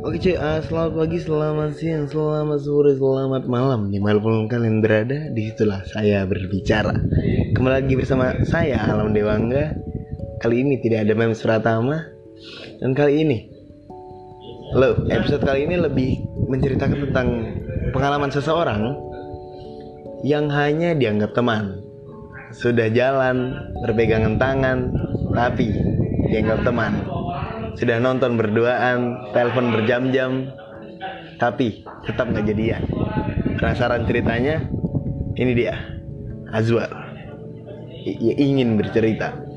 Oke cuy, uh, selamat pagi, selamat siang, selamat sore, selamat malam. Di mana pun kalian berada, di situlah saya berbicara. Kembali lagi bersama saya, Alam Dewangga. Kali ini tidak ada Memes Pratama. Dan kali ini Lo, episode kali ini lebih menceritakan tentang pengalaman seseorang Yang hanya dianggap teman. Sudah jalan, berpegangan tangan Tapi dianggap teman sudah nonton berduaan telepon berjam-jam tapi tetap nggak jadian. Penasaran ceritanya? Ini dia Azwar. I ingin bercerita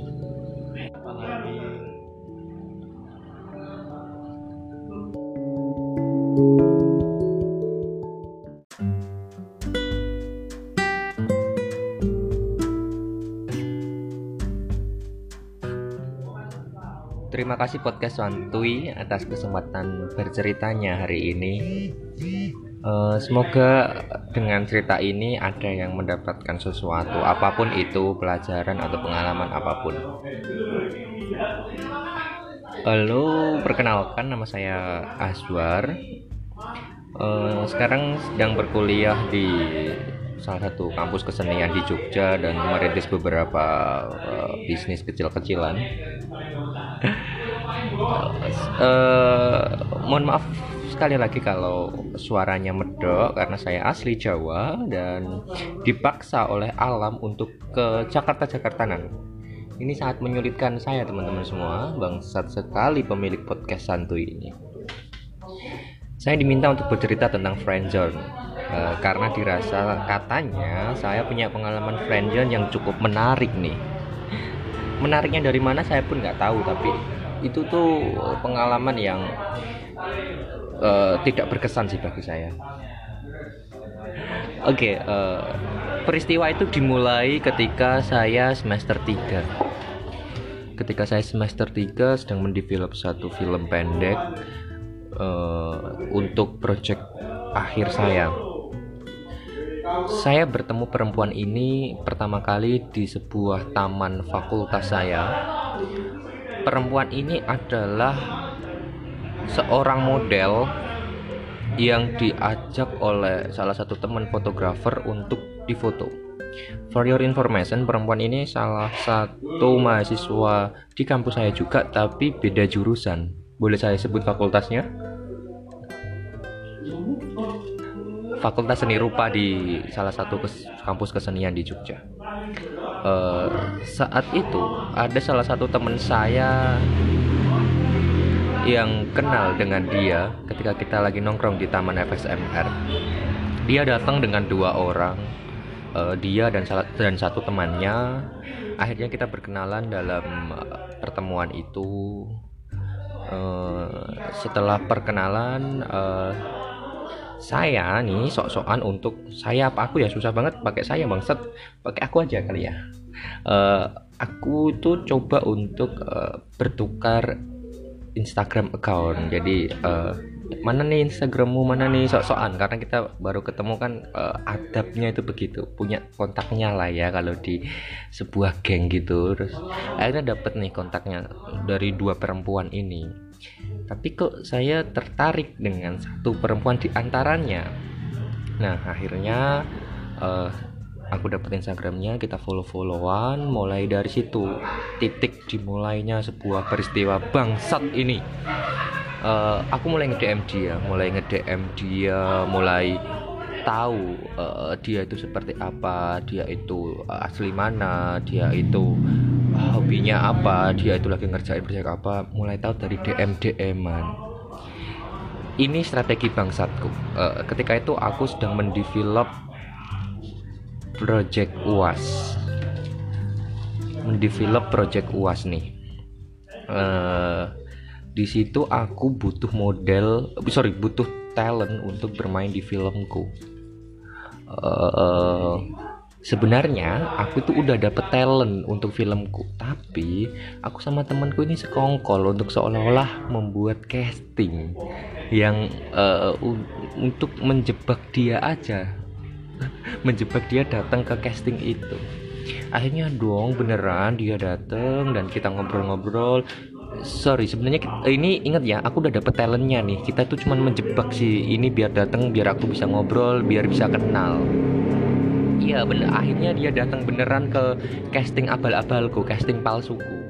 Terima kasih podcast Santuy atas kesempatan berceritanya hari ini. Uh, semoga dengan cerita ini ada yang mendapatkan sesuatu, apa pun itu pelajaran atau pengalaman apa pun. Halo, perkenalkan nama saya Aswar. Uh, sekarang sedang berkuliah di salah satu kampus kesenian di Jogja dan merintis beberapa uh, bisnis kecil-kecilan uh, mohon maaf sekali lagi kalau suaranya medok karena saya asli Jawa dan dipaksa oleh alam untuk ke Jakarta Jakartanan. Ini sangat menyulitkan saya teman-teman semua, bangsat sekali pemilik podcast santuy ini. Saya diminta untuk bercerita tentang friendzone uh, karena dirasa katanya saya punya pengalaman friendzone yang cukup menarik nih. Menariknya dari mana saya pun nggak tahu tapi itu tuh pengalaman yang uh, tidak berkesan sih bagi saya. Oke, okay, uh, eh, peristiwa itu dimulai ketika saya semester 3. Ketika saya semester 3 sedang mendevelop satu film pendek uh, untuk project akhir saya. Saya bertemu perempuan ini pertama kali di sebuah taman fakultas saya perempuan ini adalah seorang model yang diajak oleh salah satu teman fotografer untuk difoto. For your information, perempuan ini salah satu mahasiswa di kampus saya juga, tapi beda jurusan. Boleh saya sebut fakultasnya? Fakultas Seni Rupa di salah satu kampus kesenian di Jogja. Uh, saat itu ada salah satu teman saya yang kenal dengan dia ketika kita lagi nongkrong di taman FSMR dia datang dengan dua orang uh, dia dan salah dan satu temannya. Akhirnya kita berkenalan dalam uh, pertemuan itu. Uh, setelah perkenalan uh, saya nih sok-sokan untuk saya apa aku ya. Susah banget pakai saya bangsat. Pakai aku aja kali ya. Uh, aku tuh coba untuk uh, bertukar Instagram account. Jadi uh, mana nih Instagrammu mana nih? Sok-sokan. Karena kita baru ketemu kan uh, adabnya itu begitu. Punya kontaknya lah ya kalau di sebuah geng gitu. Terus akhirnya dapet nih kontaknya dari dua perempuan ini tapi kok saya tertarik dengan satu perempuan di antaranya? Nah akhirnya uh, aku dapat Instagramnya kita follow followan mulai dari situ. Titik dimulainya sebuah peristiwa bangsat ini. Uh, aku mulai nge DM dia mulai nge DM dia mulai tahu uh, dia itu seperti apa dia itu asli mana dia itu hobinya apa? Dia itu lagi ngerjain proyek apa? Mulai tahu dari DM DM-an ini strategi bangsatku. Uh, ketika itu aku sedang mendevelop project UAS mendevelop project UAS nih. Uh, di situ aku butuh model sorry butuh talent untuk bermain di filmku. Uh, sebenarnya aku tuh udah dapet talent untuk filmku. Tapi aku sama temanku ini sekongkol untuk seolah-olah membuat casting yang uh, untuk menjebak dia aja. Menjebak dia datang ke casting itu. Akhirnya dong beneran dia datang dan kita ngobrol-ngobrol. Sorry sebenarnya kita- ini ingat ya aku udah dapet talentnya nih. Kita tuh cuman menjebak sih ini biar datang biar aku bisa ngobrol biar bisa kenal iya bener. Akhirnya dia datang beneran ke casting abal-abalku casting palsuku.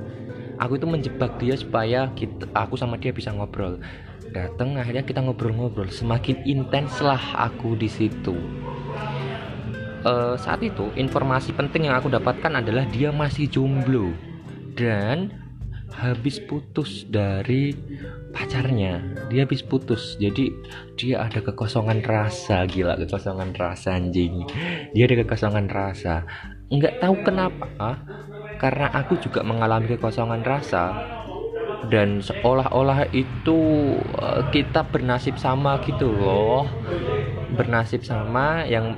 Aku itu menjebak dia supaya kita, aku sama dia bisa ngobrol. Datang akhirnya kita ngobrol-ngobrol. Semakin intens lah aku di situ. Eh, saat itu informasi penting yang aku dapatkan adalah dia masih jomblo. Dan habis putus dari pacarnya. Dia habis putus jadi dia ada kekosongan rasa gila kekosongan rasa anjing. Dia ada kekosongan rasa. Nggak tahu kenapa karena aku juga mengalami kekosongan rasa. Dan seolah-olah itu eh, kita bernasib sama gitu loh. Bernasib sama yang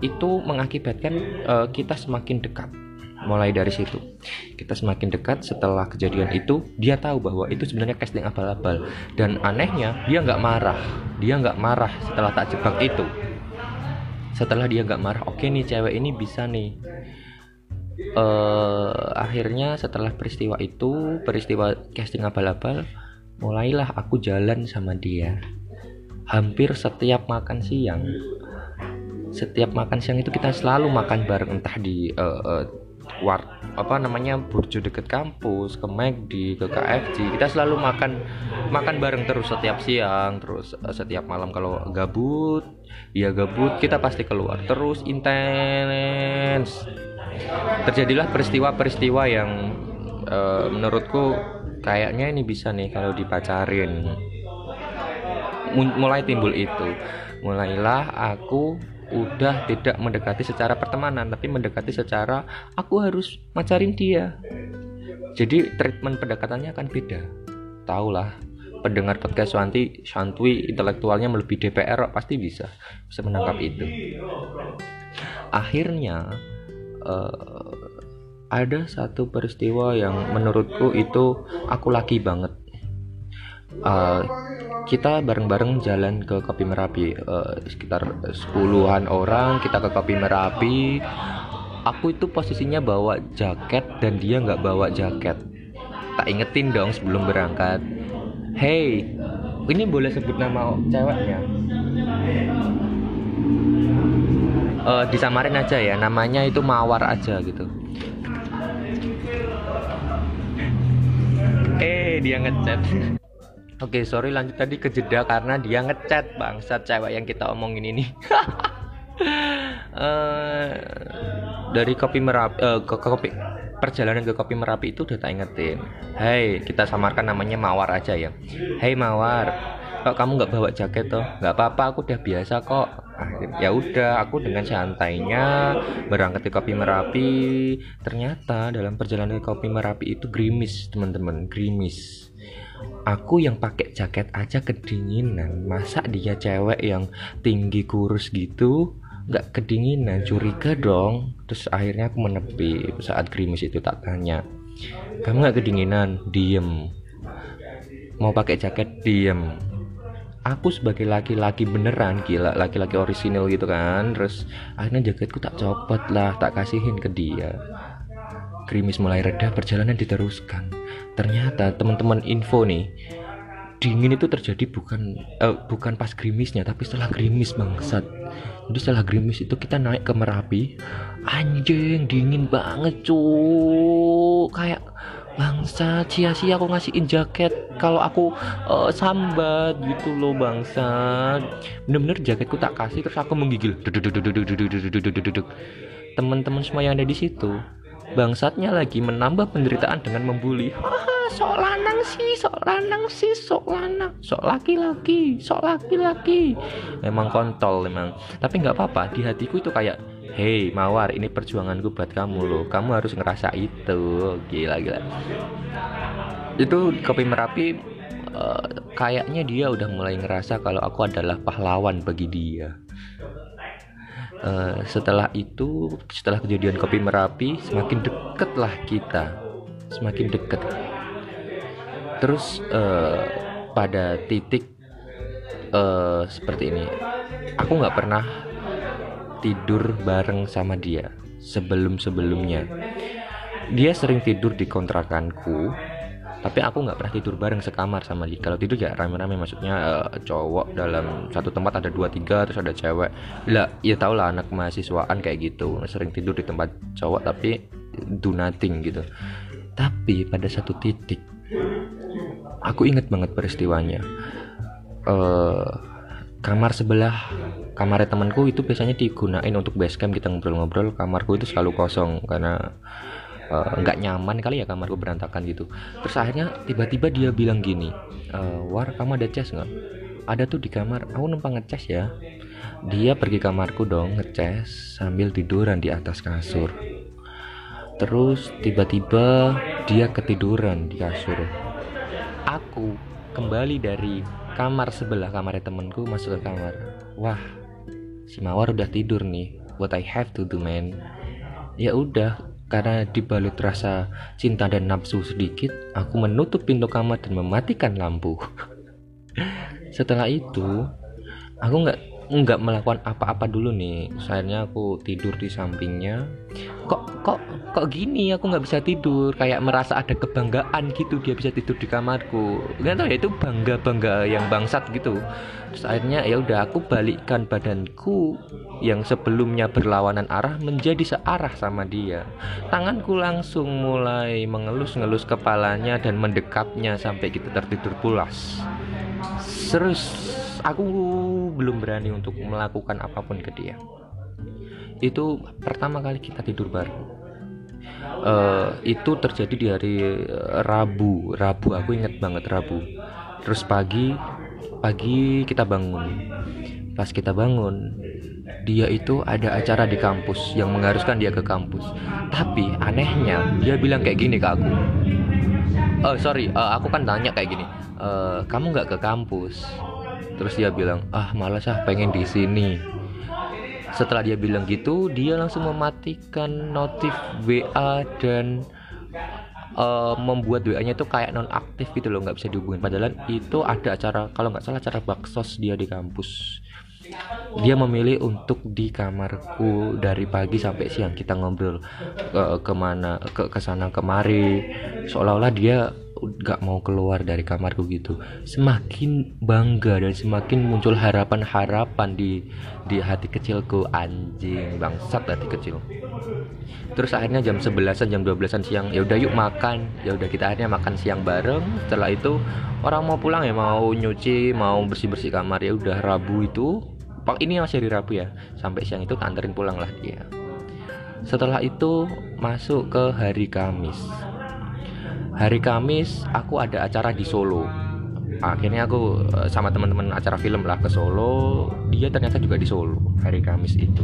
itu mengakibatkan eh, kita semakin dekat mulai dari situ. Kita semakin dekat setelah kejadian itu dia tahu bahwa itu sebenarnya casting abal-abal. Dan anehnya dia nggak marah. Dia nggak marah setelah tak jebak itu. Setelah dia nggak marah oke nih cewek ini bisa nih. Eh akhirnya setelah peristiwa itu peristiwa casting abal-abal mulailah aku jalan sama dia. Hampir setiap makan siang setiap makan siang itu kita selalu makan bareng entah di eh, eh, war apa namanya burjo deket kampus ke McD ke KFC kita selalu makan makan bareng terus setiap siang terus eh, setiap malam kalau gabut ya gabut kita pasti keluar. Terus intens. Terjadilah peristiwa-peristiwa yang eh, menurutku kayaknya ini bisa nih kalau dipacarin. Mulai timbul itu. Mulailah aku udah tidak mendekati secara pertemanan tapi mendekati secara aku harus macarin dia. Jadi treatment pendekatannya akan beda. Tahulah pendengar podcast Swanti Shantwi intelektualnya melebihi DPR pasti bisa bisa menangkap itu. Akhirnya eh, ada satu peristiwa yang menurutku itu aku laki banget Eh, kita bareng-bareng jalan ke Kopi Merapi. Eh, sekitar sepuluhan orang kita ke Kopi Merapi. Aku itu posisinya bawa jaket dan dia nggak bawa jaket. Tak ingetin dong sebelum berangkat. Hey ini boleh sebut nama ceweknya? Eh, disamarin aja ya namanya itu Mawar aja gitu. Eh dia ngechat Oke, sorry lanjut tadi ke jeda karena dia ngechat bangsat cewek yang kita omongin ini. Eh, dari kopi merapi eh, ke, kopi perjalanan ke kopi merapi itu udah tak ingetin. Hai, kita samarkan namanya Mawar aja ya. Hai Mawar, kok kamu nggak bawa jaket toh? Nggak apa-apa, aku udah biasa kok. Ya udah, aku dengan santainya berangkat ke kopi merapi. Ternyata dalam perjalanan ke kopi merapi itu gerimis teman-teman, gerimis aku yang pakai jaket aja kedinginan. Masa dia cewek yang tinggi kurus gitu nggak kedinginan? Curiga dong. Terus akhirnya aku menepi saat gerimis itu tak tanya kamu nggak kedinginan? Diem. Mau pakai jaket? Diem. Aku sebagai laki-laki beneran gila laki-laki orisinil gitu kan. Terus akhirnya jaketku tak copot lah tak kasihin ke dia. Gerimis mulai reda perjalanan diteruskan ternyata teman-teman info nih dingin itu terjadi bukan eh, bukan pas gerimisnya tapi setelah gerimis bangsat. Jadi setelah gerimis itu kita naik ke merapi. Anjing dingin banget cu kayak bangsat sia-sia aku ngasihin jaket kalau aku eh, sambat gitu loh bangsat. Bener-bener jaketku tak kasih terus aku menggigil. Teman-teman semua yang ada di situ bangsatnya lagi menambah penderitaan dengan membuli. Haha, sok lanang sih sok lanang sih sok lanang. Sok laki-laki sok laki-laki. Memang kontol memang tapi nggak apa-apa di hatiku itu kayak Hei Mawar ini perjuanganku buat kamu loh. Kamu harus ngerasa itu. Gila gila. Itu kopi merapi eh, Kayaknya dia udah mulai ngerasa Kalau aku adalah pahlawan bagi dia Eh, setelah itu setelah kejadian kopi merapi semakin deket lah kita. Semakin deket terus eh, pada titik eh, seperti ini. Aku nggak pernah tidur bareng sama dia sebelum sebelumnya dia sering tidur di kontrakanku tapi aku nggak pernah tidur bareng sekamar sama dia. Kalau tidur ya rame-rame maksudnya uh, cowok dalam satu tempat ada dua tiga terus ada cewek. Lah ya tau lah anak mahasiswaan kayak gitu sering tidur di tempat cowok tapi do nothing gitu. Tapi pada satu titik aku inget banget peristiwanya. Uh, kamar sebelah kamar temanku itu biasanya digunain untuk base camp kita ngobrol-ngobrol. Kamarku itu selalu kosong karena nggak uh, nyaman kali ya kamarku berantakan gitu. Terus akhirnya tiba-tiba dia bilang gini e, war kamu ada cas nggak? Ada tuh di kamar. Aku numpang ngecas ya. Dia pergi kamarku dong ngecas sambil tiduran di atas kasur. Terus tiba-tiba dia ketiduran di kasur. Aku kembali dari kamar sebelah kamarnya temenku masuk ke kamar. Wah si mawar udah tidur nih. What I have to do man. Ya udah karena dibalut rasa cinta dan nafsu sedikit, aku menutup pintu kamar dan mematikan lampu. Setelah itu, aku nggak nggak melakukan apa-apa dulu nih. Sayangnya aku tidur di sampingnya. Kok kok kok gini? Aku nggak bisa tidur. Kayak merasa ada kebanggaan gitu dia bisa tidur di kamarku. Nggak tahu ya itu bangga bangga yang bangsat gitu. Terus akhirnya ya udah aku balikkan badanku yang sebelumnya berlawanan arah menjadi searah sama dia. Tanganku langsung mulai mengelus-ngelus kepalanya dan mendekapnya sampai kita tertidur pulas. Terus aku belum berani untuk melakukan apa pun ke dia. Itu pertama kali kita tidur bareng. Uh, itu terjadi di hari uh, Rabu. Rabu aku inget banget Rabu. Terus pagi pagi kita bangun. Pas kita bangun dia itu ada acara di kampus yang mengharuskan dia ke kampus. Tapi anehnya dia bilang kayak gini ke aku. Oh sorry uh, aku kan tanya kayak gini. Uh, kamu nggak ke kampus terus dia bilang ah malas ah pengen di sini. Setelah dia bilang gitu dia langsung mematikan notif WA dan uh, membuat WA-nya itu kayak non aktif gitu loh nggak bisa dihubungin. Padahal itu ada acara kalau nggak salah acara baksos dia di kampus. Dia memilih untuk di kamarku dari pagi sampai siang. Kita ngobrol ke ke mana ke ke sana kemari. Seolah-olah dia gak mau keluar dari kamarku gitu. Semakin bangga dan semakin muncul harapan-harapan di di hati kecilku. Anjing bangsat hati kecil. Terus akhirnya jam 11an jam 12an siang ya udah yuk makan. Ya udah kita akhirnya makan siang bareng. Setelah itu orang mau pulang ya mau nyuci mau bersih bersih kamar. Ya udah rabu itu pak ini masih hari rabu ya. Sampai siang itu anterin pulang lah dia setelah itu masuk ke hari Kamis hari Kamis aku ada acara di Solo. Akhirnya aku eh, sama teman-teman acara film lah ke Solo. Dia ternyata juga di Solo hari Kamis itu.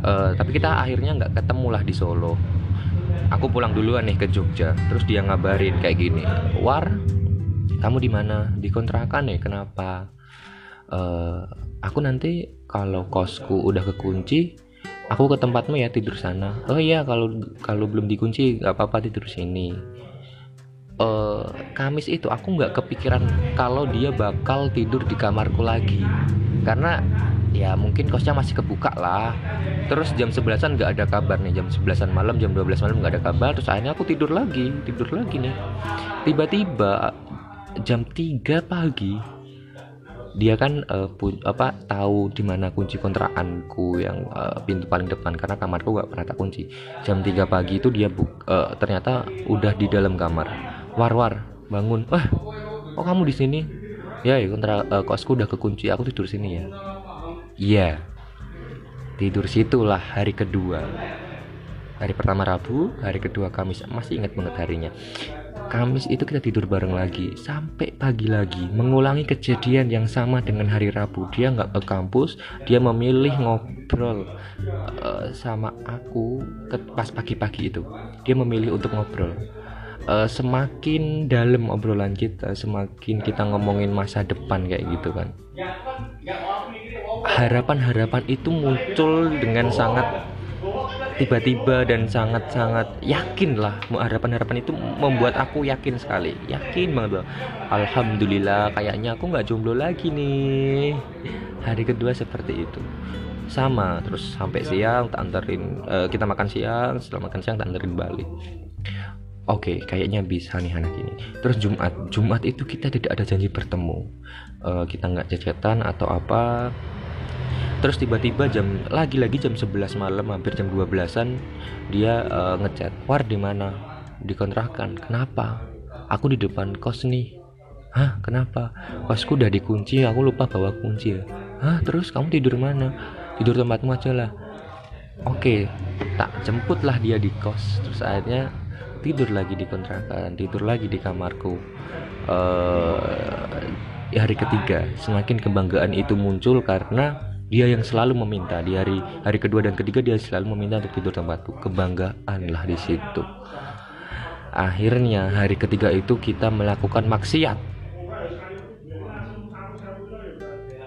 Uh, tapi kita akhirnya nggak ketemu lah di Solo. Aku pulang duluan nih ke Jogja terus dia ngabarin kayak gini war kamu di mana? Di kontrakan ya kenapa? Uh, aku nanti kalau kosku udah kekunci aku ke tempatmu ya tidur sana. Oh iya kalau kalau belum dikunci nggak apa-apa tidur sini uh, Kamis itu aku nggak kepikiran kalau dia bakal tidur di kamarku lagi. Karena ya mungkin kosnya masih kebuka lah. Terus jam 11an nggak ada kabar nih. Jam 11an malam jam 12 malam nggak ada kabar. Terus akhirnya aku tidur lagi tidur lagi nih. Tiba-tiba jam 3 pagi dia kan uh, pu- apa tahu di mana kunci kontrakanku yang uh, pintu paling depan. Karena kamarku gak pernah tak kunci jam 3 pagi itu dia bu- uh, ternyata udah di dalam kamar war war bangun. Wah kok kamu di sini? Ya ya kontra uh, kosku udah kekunci aku tidur sini ya. Iya. Tidur situlah hari kedua. Hari pertama Rabu hari kedua Kamis. Masih ingat banget harinya. Kamis itu kita tidur bareng lagi sampai pagi lagi mengulangi kejadian yang sama dengan hari Rabu. Dia nggak ke kampus dia memilih ngobrol uh, sama aku ke pas pagi-pagi itu. Dia memilih untuk ngobrol uh, semakin dalam obrolan kita semakin kita ngomongin masa depan kayak gitu kan. Harapan-harapan itu muncul dengan sangat tiba-tiba dan sangat-sangat yakin lah. Harapan-harapan itu membuat aku yakin sekali. Yakin banget loh. Alhamdulillah kayaknya aku nggak jomblo lagi nih. Hari kedua seperti itu. Sama terus sampai siang tak anterin uh, kita makan siang setelah makan siang tak anterin balik oke kayaknya bisa nih anak ini. Terus Jumat Jumat itu kita tidak ada janji bertemu. Uh, kita nggak cecetan atau apa. Terus tiba-tiba jam lagi-lagi jam 11 malam hampir jam 12-an dia uh, ngechat war di mana? Di kontrakan kenapa? Aku di depan kos nih. Hah? Kenapa? Kosku udah dikunci aku lupa bawa kunci ya. Hah? Terus kamu tidur mana? Tidur tempatmu aja lah. Oke tak jemputlah dia di kos. Terus akhirnya tidur lagi di kontrakan tidur lagi di kamarku. Uh, hari ketiga semakin kebanggaan itu muncul karena dia yang selalu meminta. Di hari hari kedua dan ketiga dia selalu meminta untuk tidur tempatku. Kebanggaan lah di situ. Akhirnya hari ketiga itu kita melakukan maksiat.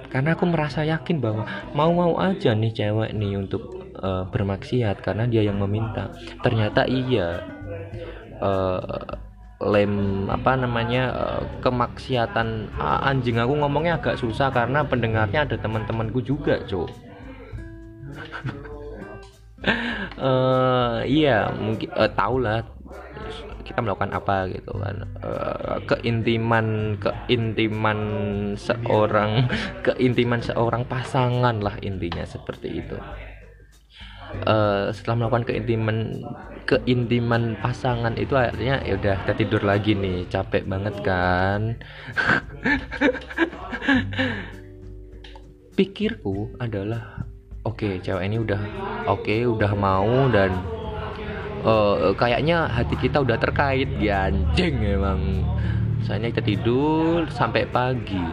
Karena aku merasa yakin bahwa mau-mau aja nih cewek nih untuk uh, bermaksiat karena dia yang meminta. Ternyata iya. Uh, lem apa namanya uh, kemaksiatan uh, anjing aku ngomongnya agak susah karena pendengarnya ada teman-temanku juga cok uh, iya mungkin uh, tau lah kita melakukan apa gitu kan. Keintiman keintiman seorang keintiman seorang pasangan lah intinya seperti itu uh, setelah melakukan keintiman keintiman pasangan itu akhirnya ya udah kita tidur lagi nih. Capek banget kan? Pikirku adalah oke okay, cewek ini udah oke okay, udah mau dan uh, kayaknya hati kita udah terkait. Ya anjing emang. Soalnya kita tidur sampai pagi.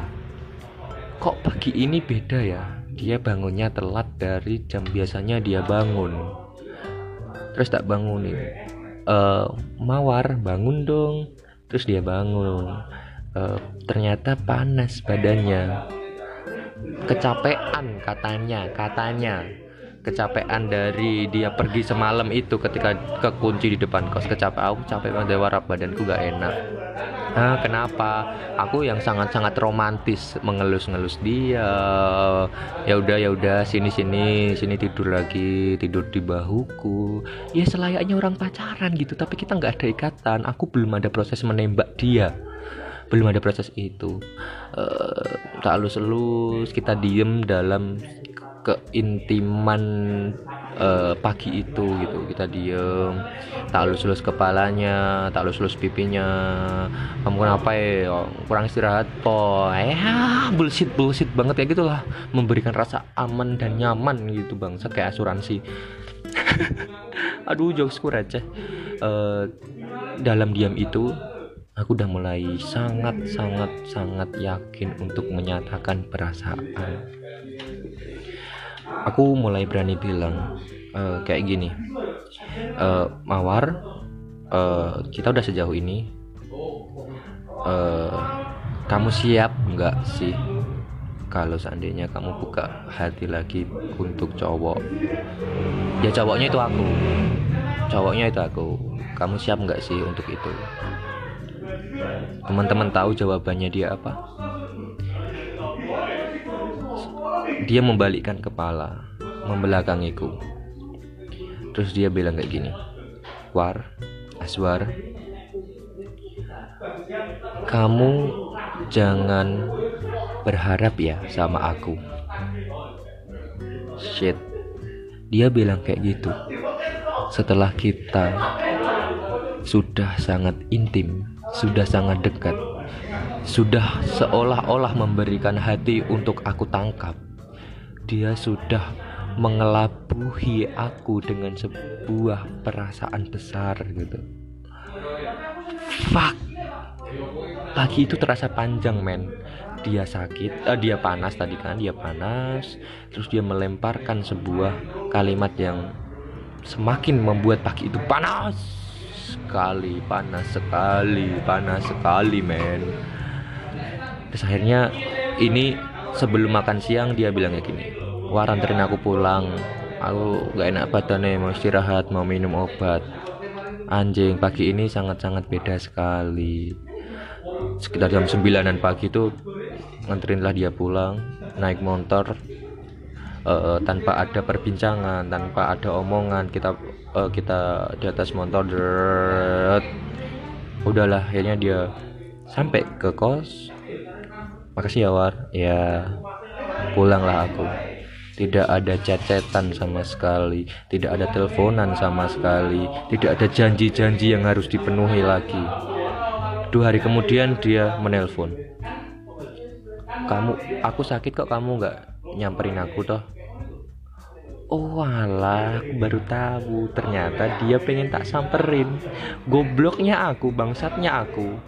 Kok pagi ini beda ya dia bangunnya telat dari jam biasanya dia bangun. Terus tak bangunin. Uh, mawar bangun dong. Terus dia bangun. Uh, ternyata panas badannya. Kecapean katanya katanya. Kecapean dari dia pergi semalam itu ketika kekunci di depan kos. Kecapean aku capek banget warap badanku gak enak ah kenapa? Aku yang sangat-sangat romantis mengelus-ngelus dia. Ya udah ya udah sini sini sini tidur lagi tidur di bahuku. Ya selayaknya orang pacaran gitu tapi kita nggak ada ikatan. Aku belum ada proses menembak dia. Belum ada proses itu. Uh, tak elus-elus kita diem dalam keintiman uh, pagi itu gitu. Kita diem tak lulus-lulus kepalanya tak lulus-lulus pipinya. Kamu kenapa ya kurang istirahat po. Ya bullshit bullshit banget ya gitulah. Memberikan rasa aman dan nyaman gitu bang. Kayak asuransi. Aduh jokesku receh. Uh, dalam diam itu aku udah mulai sangat sangat sangat yakin untuk menyatakan perasaan aku mulai berani bilang uh, kayak gini uh, mawar uh, kita udah sejauh ini uh, kamu siap nggak sih kalau seandainya kamu buka hati lagi untuk cowok? Ya cowoknya itu aku. Cowoknya itu aku. Kamu siap nggak sih untuk itu? Teman-teman tahu jawabannya dia apa dia membalikkan kepala membelakangiku. Terus dia bilang kayak gini war aswar kamu jangan berharap ya sama aku. Shit. Dia bilang kayak gitu. Setelah kita sudah sangat intim sudah sangat dekat sudah seolah-olah memberikan hati untuk aku tangkap dia sudah mengelabuhi aku dengan sebuah perasaan besar gitu. Fuck. Pagi itu terasa panjang men. Dia sakit uh, dia panas tadi kan dia panas. Terus dia melemparkan sebuah kalimat yang semakin membuat pagi itu panas sekali panas sekali panas sekali men. Terus akhirnya ini sebelum makan siang dia bilang kayak gini wah aku pulang. Aku gak enak badan nih mau istirahat mau minum obat. Anjing pagi ini sangat-sangat beda sekali. Sekitar jam 9an pagi itu nganterinlah dia pulang naik motor uh, tanpa ada perbincangan tanpa ada omongan kita uh, kita di atas motor udahlah akhirnya dia sampai ke kos makasih ya war. Ya pulanglah aku. Tidak ada cecetan sama sekali tidak ada teleponan sama sekali tidak ada janji-janji yang harus dipenuhi lagi. Dua hari kemudian dia menelpon. Kamu aku sakit kok kamu nggak nyamperin aku toh? Oh alah, aku baru tahu. Ternyata dia pengen tak samperin. Gobloknya aku, bangsatnya aku.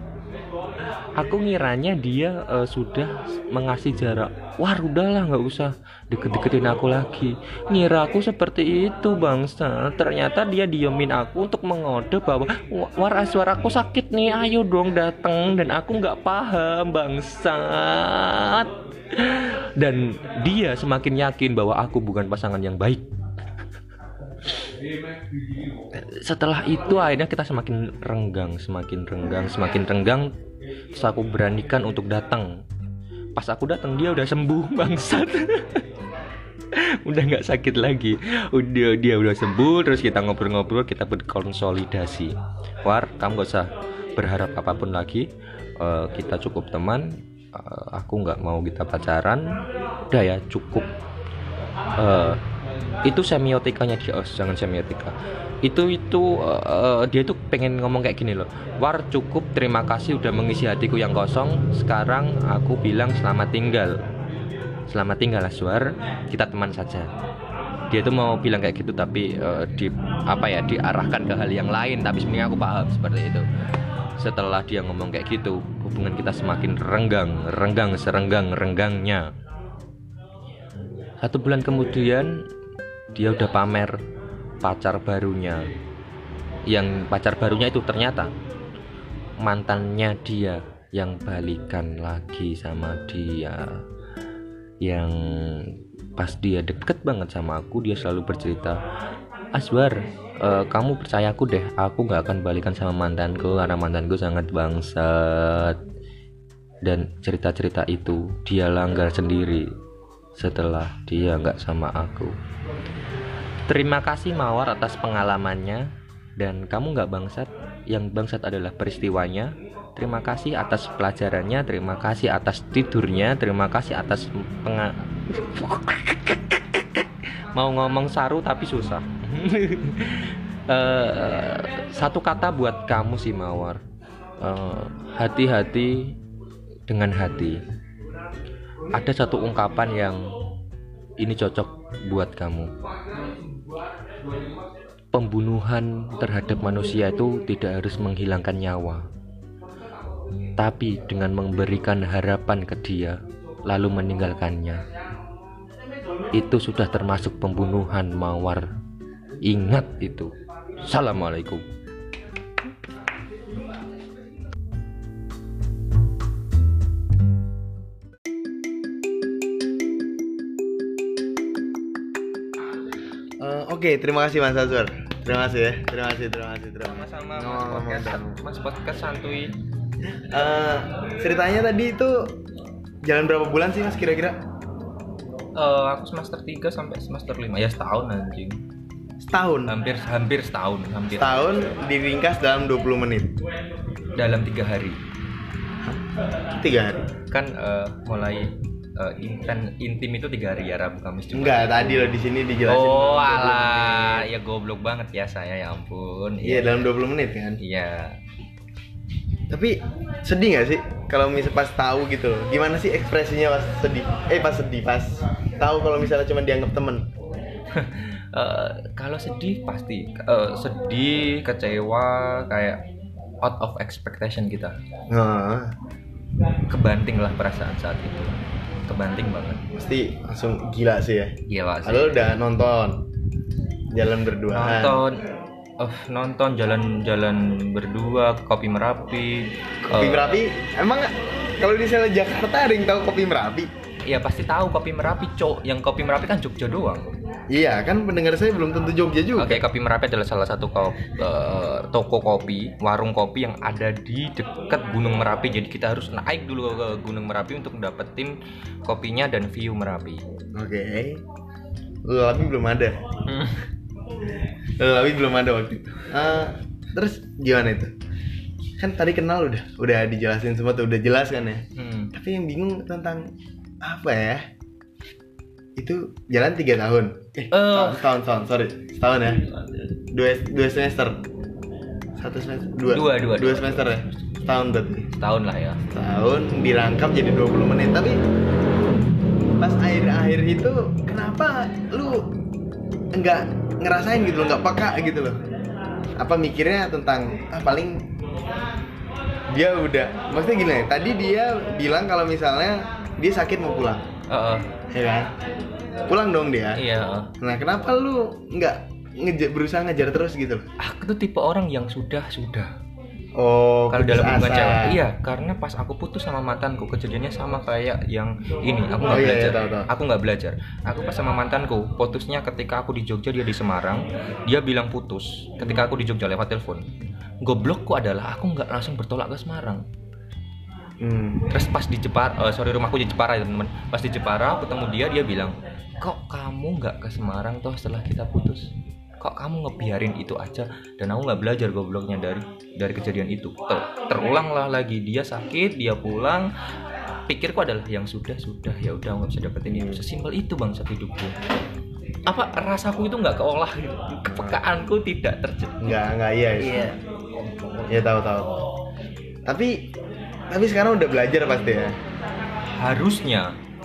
Aku ngiranya dia uh, sudah mengasih jarak. Wah, udahlah nggak usah deket-deketin aku lagi. Ngira aku seperti itu, bangsa. Ternyata dia diemin aku untuk mengode bahwa war suara aku sakit nih, ayo dong datang dan aku nggak paham, bangsat dan dia semakin yakin bahwa aku bukan pasangan yang baik setelah itu akhirnya kita semakin renggang semakin renggang semakin renggang terus aku beranikan untuk datang. Pas aku datang dia udah sembuh bangsat. Udah nggak sakit lagi. Udah dia udah sembuh terus kita ngobrol-ngobrol kita berkonsolidasi. War kamu gak usah berharap apa pun lagi. Uh, kita cukup teman. Uh, aku nggak mau kita pacaran. Udah ya cukup. Uh, itu semiotikanya dia oh, jangan semiotika itu itu uh, dia tuh pengen ngomong kayak gini loh. War cukup terima kasih udah mengisi hatiku yang kosong. Sekarang aku bilang selamat tinggal. Selamat tinggal Aswar. Kita teman saja. Dia tuh mau bilang kayak gitu tapi uh, di apa ya diarahkan ke hal yang lain. Tapi sebenarnya aku paham seperti itu. Setelah dia ngomong kayak gitu hubungan kita semakin renggang renggang serenggang renggangnya. Satu bulan kemudian dia udah pamer pacar barunya. Yang pacar barunya itu ternyata mantannya dia yang balikan lagi sama dia. Yang pas dia deket banget sama aku dia selalu bercerita Aswar uh, kamu percaya aku deh aku nggak akan balikan sama mantanku karena mantanku sangat bangsat. Dan cerita-cerita itu dia langgar sendiri setelah dia nggak sama aku terima kasih Mawar atas pengalamannya. Dan kamu nggak bangsat. Yang bangsat adalah peristiwanya. Terima kasih atas pelajarannya. Terima kasih atas tidurnya. Terima kasih atas penga mau ngomong saru tapi susah. Uh, satu kata buat kamu sih mawar. Eh, hati-hati uh, dengan hati. Ada satu ungkapan yang ini cocok buat kamu pembunuhan terhadap manusia itu tidak harus menghilangkan nyawa tapi dengan memberikan harapan ke dia lalu meninggalkannya. Itu sudah termasuk pembunuhan mawar. Ingat itu. Assalamualaikum Oke, okay, terima kasih Mas Azwar. Terima kasih ya. Terima kasih, terima kasih, terima kasih. Sama-sama Mas Podcast, Mas Podcast santuy. Uh, ceritanya tadi itu jalan berapa bulan sih Mas kira-kira? uh, aku semester 3 sampai semester 5 ya setahun anjing setahun hampir hampir setahun hampir setahun diringkas dalam 20 menit dalam tiga hari tiga hari kan uh, mulai uh, inten, intim itu tiga hari ya Rabu Kamis juga enggak tadi loh di sini dijelasin. Oh alah. ya goblok banget ya saya ya ampun. Iya ya. dalam 20 menit kan? Iya. Tapi sedih gak sih? Kalau misal pas tahu gitu gimana sih ekspresinya pas sedih? Eh pas sedih pas tahu kalau misalnya cuma dianggap temen. Uh, kalau sedih pasti. Uh, sedih kecewa kayak out of expectation kita. Nah. kebanting lah perasaan saat itu kebanting banget. Pasti langsung gila sih ya. Gila sih. Lalu udah nonton. Jalan berdua nonton uh, nonton jalan-jalan berdua kopi merapi kopi uh, merapi? Emang kalau di sana Jakarta ada yang tahu kopi merapi? Iya pasti tahu kopi merapi cok. Yang kopi merapi kan Jogja doang Iya kan pendengar saya belum tentu Jogja juga. Oke kopi merapi adalah salah satu ko uh, toko kopi warung kopi yang ada di dekat Gunung Merapi. Jadi kita harus naik dulu ke Gunung Merapi untuk dapetin kopinya dan view Merapi. Oke. Okay. Tapi belum ada. Tapi belum ada waktu itu. Uh, terus gimana itu? Kan tadi kenal udah udah dijelasin semua tuh udah jelas kan ya? Hmm. tapi yang bingung tentang apa ya? Itu jalan tiga tahun eh Eh. setahun, setahun setahun sorry. Setahun ya. Dua dua semester. Satu semester dua. Dua, dua, dua dua. semester ya. Setahun berarti. Setahun lah ya. tahun dirangkap jadi 20 menit. Tapi pas akhir-akhir itu kenapa lu enggak ngerasain gitu loh nggak peka gitu loh? Apa mikirnya tentang ah paling dia udah maksudnya gini tadi dia bilang kalau misalnya dia sakit mau pulang. Heeh. ya kan pulang dong dia iya. nah kenapa lu nggak ngejar berusaha ngejar terus gitu loh Aku tuh tipe orang yang sudah sudah. oh Kalau dalam hubungan cewek, iya, karena pas aku putus sama mantanku kejadiannya sama kayak yang ini. Aku Oh, nggak iya, belajar. iya, tahu, tahu. Aku nggak belajar. Aku pas sama mantanku, putusnya ketika aku di Jogja dia di Semarang. Dia bilang putus ketika aku di Jogja lewat telepon. Goblokku adalah aku nggak langsung bertolak ke Semarang. Hmm. Terus pas di Jepara, eh, sorry rumahku di Jepara ya teman-teman. Pas di Jepara aku ketemu dia, dia bilang, kok kamu nggak ke Semarang toh setelah kita putus? Kok kamu ngebiarin itu aja? Dan aku nggak belajar gobloknya dari dari kejadian itu. Ter- terulanglah lagi dia sakit, dia pulang. Pikirku adalah yang sudah sudah ya udah nggak bisa dapetin itu. Sesimpel itu bangsat hidupku. Apa rasaku itu nggak keolah gitu. Kepekaanku tidak terjadi. nggak nggak iya Iya. ya tahu tahu tapi tapi sekarang udah belajar pasti ya Harusnya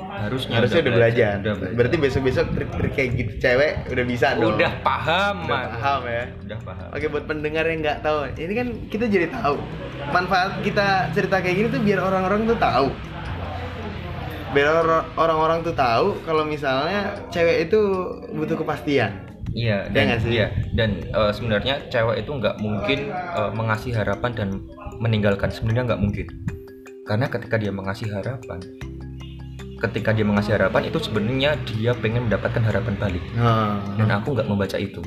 harusnya harusnya udah belajar. Udah belajar. berarti besok besok trik trik kayak gitu cewek udah bisa dong udah paham udah Mas. paham ya udah paham Oke buat pendengar yang nggak tahu, ini kan kita jadi tahu manfaat kita cerita kayak gini tuh biar orang-orang tuh tahu, biar or- orang-orang tuh tahu kalau misalnya cewek itu butuh kepastian. iya Ya dan nggak sih? iya dan eh, sebenarnya cewek itu nggak mungkin eh, mengasih harapan dan meninggalkan sebenarnya nggak mungkin karena ketika dia mengasih harapan ketika dia mengasih harapan itu sebenarnya dia pengen mendapatkan harapan balik Nah, dan aku nggak membaca itu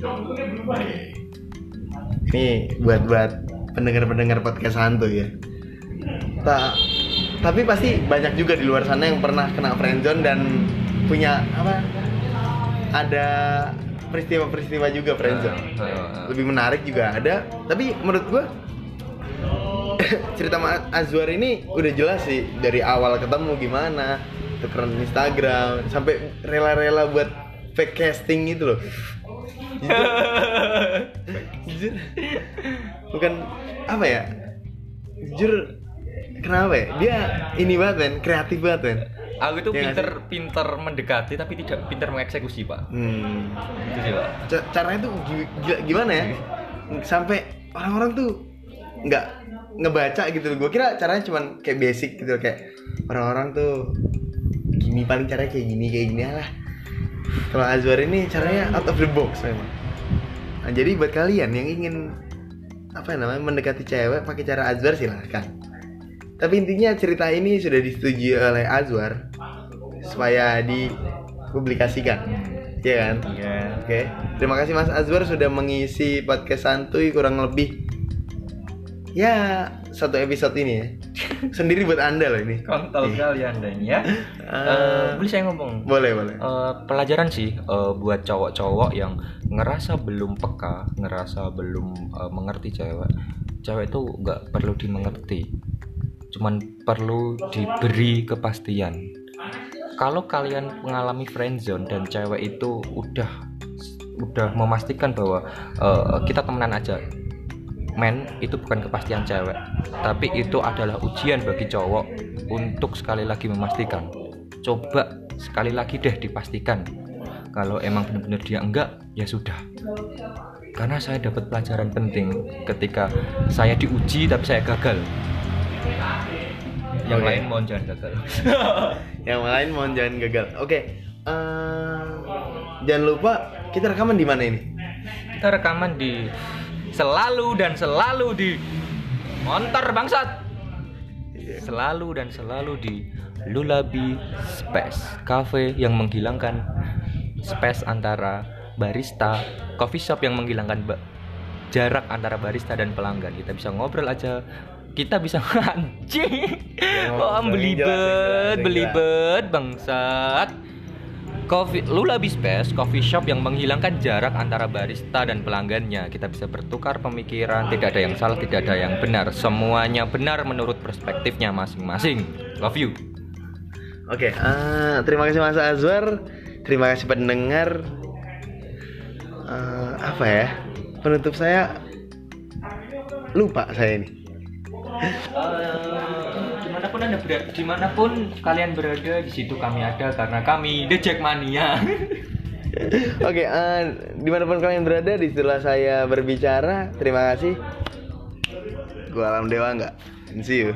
ini buat buat pendengar-pendengar podcast santuy ya. Ta- tapi pasti banyak juga di luar sana yang pernah kena friendzone dan punya apa? Ada peristiwa-peristiwa juga friendzone. Eh, eh, lebih menarik juga ada tapi menurut gua cerita Ma Azwar ini udah jelas sih dari awal ketemu gimana tukeran Instagram sampai rela-rela buat fake casting gitu loh. Jujur, bukan apa ya? Jujur kenapa ya? Dia ini banget men. Kreatif banget men. Aku itu nggak pinter pinter mendekati tapi tidak pinter mengeksekusi pak. Hmm. itu sih pak. Ca- caranya tuh gimana ya? Sampai orang-orang tuh nggak ngebaca gitu gue kira caranya cuman kayak basic gitu kayak orang-orang tuh gini paling caranya kayak gini kayak gini lah. Kalau Azwar ini caranya out of the box memang. Nah, jadi buat kalian yang ingin apa namanya mendekati cewek pakai cara Azwar silahkan. Tapi intinya cerita ini sudah disetujui oleh Azwar supaya dipublikasikan. Iya kan? iya. Oke, terima kasih Mas Azwar sudah mengisi podcast santuy kurang lebih ya satu episode ini ya. Sendiri buat anda loh ini. kontol Iya. sekali anda ini ya Eh, Eh, boleh saya ngomong boleh boleh. Eh, pelajaran sih eh, buat cowok-cowok yang ngerasa belum peka, ngerasa belum eh, mengerti cewek. Cewek itu nggak perlu dimengerti, cuman perlu diberi kepastian. Kalau kalian mengalami friendzone dan cewek itu udah udah memastikan bahwa eh, kita temenan aja, men itu bukan kepastian cewek, tapi itu adalah ujian bagi cowok untuk sekali lagi memastikan. Coba sekali lagi deh dipastikan. Kalau emang benar-benar dia enggak, ya sudah. Karena saya dapat pelajaran penting ketika saya diuji tapi saya gagal. Yang Oke. lain mohon jangan gagal. Yang lain mohon jangan gagal. Oke, eh, jangan lupa kita rekaman di mana ini? Kita rekaman di selalu dan selalu di montor bangsat. Selalu dan selalu di Lulabi Space Cafe yang menghilangkan space antara barista, coffee shop yang menghilangkan ba- jarak antara barista dan pelanggan. Kita bisa ngobrol aja. Kita bisa anjing. Oh, belibet, belibet bangsat. Coffee Lula Space, coffee shop yang menghilangkan jarak antara barista dan pelanggannya. Kita bisa bertukar pemikiran, tidak ada yang salah, tidak ada yang benar. Semuanya benar menurut perspektifnya masing-masing. Love you. Oke, uh, terima kasih Mas Azwar. Terima kasih pendengar. Uh, apa ya? Penutup saya lupa saya ini. Uh, di mana pun anda berada, di mana pun kalian berada di situ kami ada karena kami The Jackmania. Oke, okay, uh, di mana pun kalian berada, di setelah saya berbicara, terima kasih. Gua Alam Dewa nggak, see you.